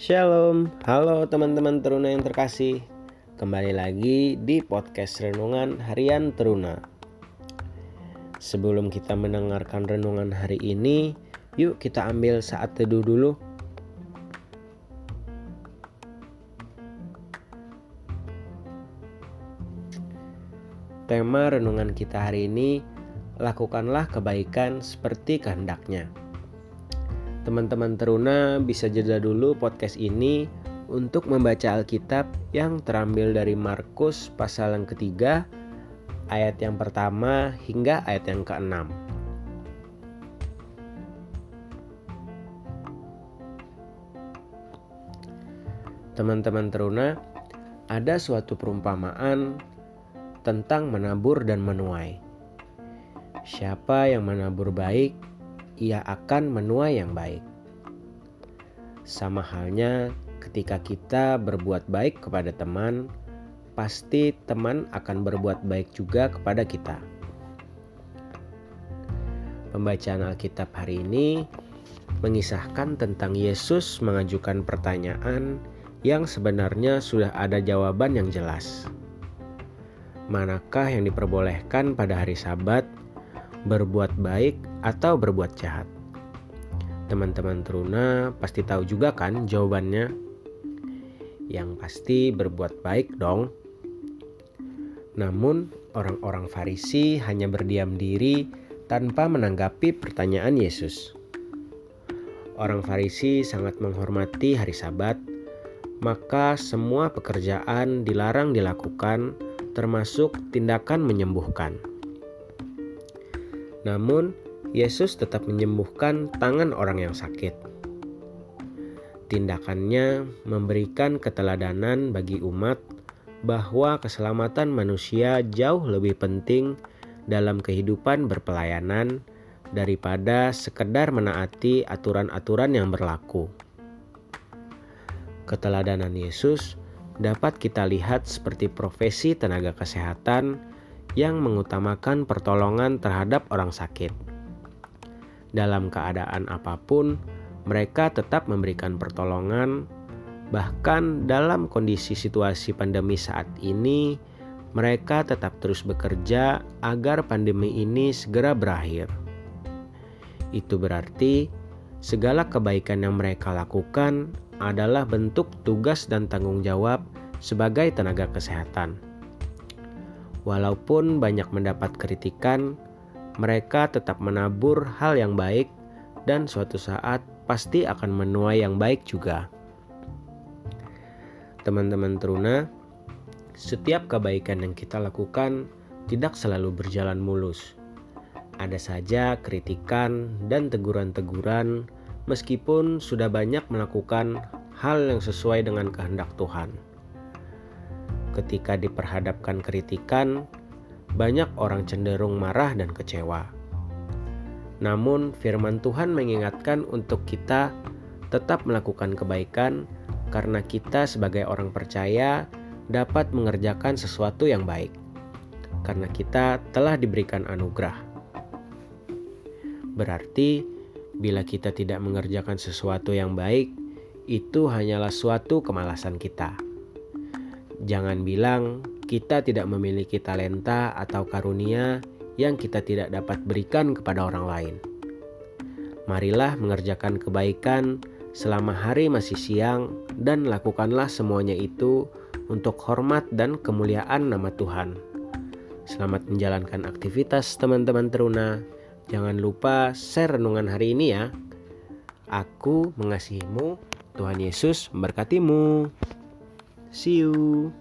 Shalom, halo teman-teman teruna yang terkasih. Kembali lagi di podcast Renungan Harian Teruna. Sebelum kita mendengarkan renungan hari ini Yuk kita ambil saat teduh dulu. Tema renungan kita hari ini Lakukanlah kebaikan seperti kehendaknya Teman-teman teruna bisa jeda dulu podcast ini untuk membaca Alkitab yang terambil dari Markus pasal yang ketiga ayat yang pertama hingga ayat yang keenam. Teman-teman teruna, ada suatu perumpamaan tentang menabur dan menuai. Siapa yang menabur baik, ia akan menuai yang baik. Sama halnya ketika kita berbuat baik kepada teman, pasti teman akan berbuat baik juga kepada kita. Pembacaan Alkitab hari ini mengisahkan tentang Yesus mengajukan pertanyaan yang sebenarnya sudah ada jawaban yang jelas. Manakah yang diperbolehkan pada hari Sabat berbuat baik atau berbuat jahat? Teman-teman teruna pasti tahu juga kan jawabannya? Yang pasti berbuat baik dong. Namun orang-orang Farisi hanya berdiam diri tanpa menanggapi pertanyaan Yesus. Orang Farisi sangat menghormati hari Sabat, maka semua pekerjaan dilarang dilakukan, termasuk tindakan menyembuhkan. Namun, Yesus tetap menyembuhkan tangan orang yang sakit. Tindakannya memberikan keteladanan bagi umat bahwa keselamatan manusia jauh lebih penting dalam kehidupan berpelayanan daripada sekedar menaati aturan-aturan yang berlaku. Keteladanan Yesus dapat kita lihat seperti profesi tenaga kesehatan yang mengutamakan pertolongan terhadap orang sakit. Dalam keadaan apa pun, mereka tetap memberikan pertolongan, bahkan dalam kondisi situasi pandemi saat ini, mereka tetap terus bekerja agar pandemi ini segera berakhir. Itu berarti segala kebaikan yang mereka lakukan adalah bentuk tugas dan tanggung jawab sebagai tenaga kesehatan. Walaupun banyak mendapat kritikan, mereka tetap menabur hal yang baik dan suatu saat pasti akan menuai yang baik juga. Teman-teman teruna, setiap kebaikan yang kita lakukan tidak selalu berjalan mulus. Ada saja kritikan dan teguran-teguran meskipun sudah banyak melakukan hal yang sesuai dengan kehendak Tuhan ketika diperhadapkan kritikan, banyak orang cenderung marah dan kecewa. Namun, firman Tuhan mengingatkan untuk kita tetap melakukan kebaikan, karena kita, sebagai orang percaya, dapat mengerjakan sesuatu yang baik, karena kita telah diberikan anugerah. Berarti, bila kita tidak mengerjakan sesuatu yang baik, itu hanyalah suatu kemalasan kita Jangan bilang kita tidak memiliki talenta atau karunia yang kita tidak dapat berikan kepada orang lain. Marilah mengerjakan kebaikan selama hari masih siang, dan lakukanlah semuanya itu untuk hormat dan kemuliaan nama Tuhan. Selamat menjalankan aktivitas, teman-teman teruna. Jangan lupa share renungan hari ini, ya. Aku mengasihimu, Tuhan Yesus memberkatimu. See you.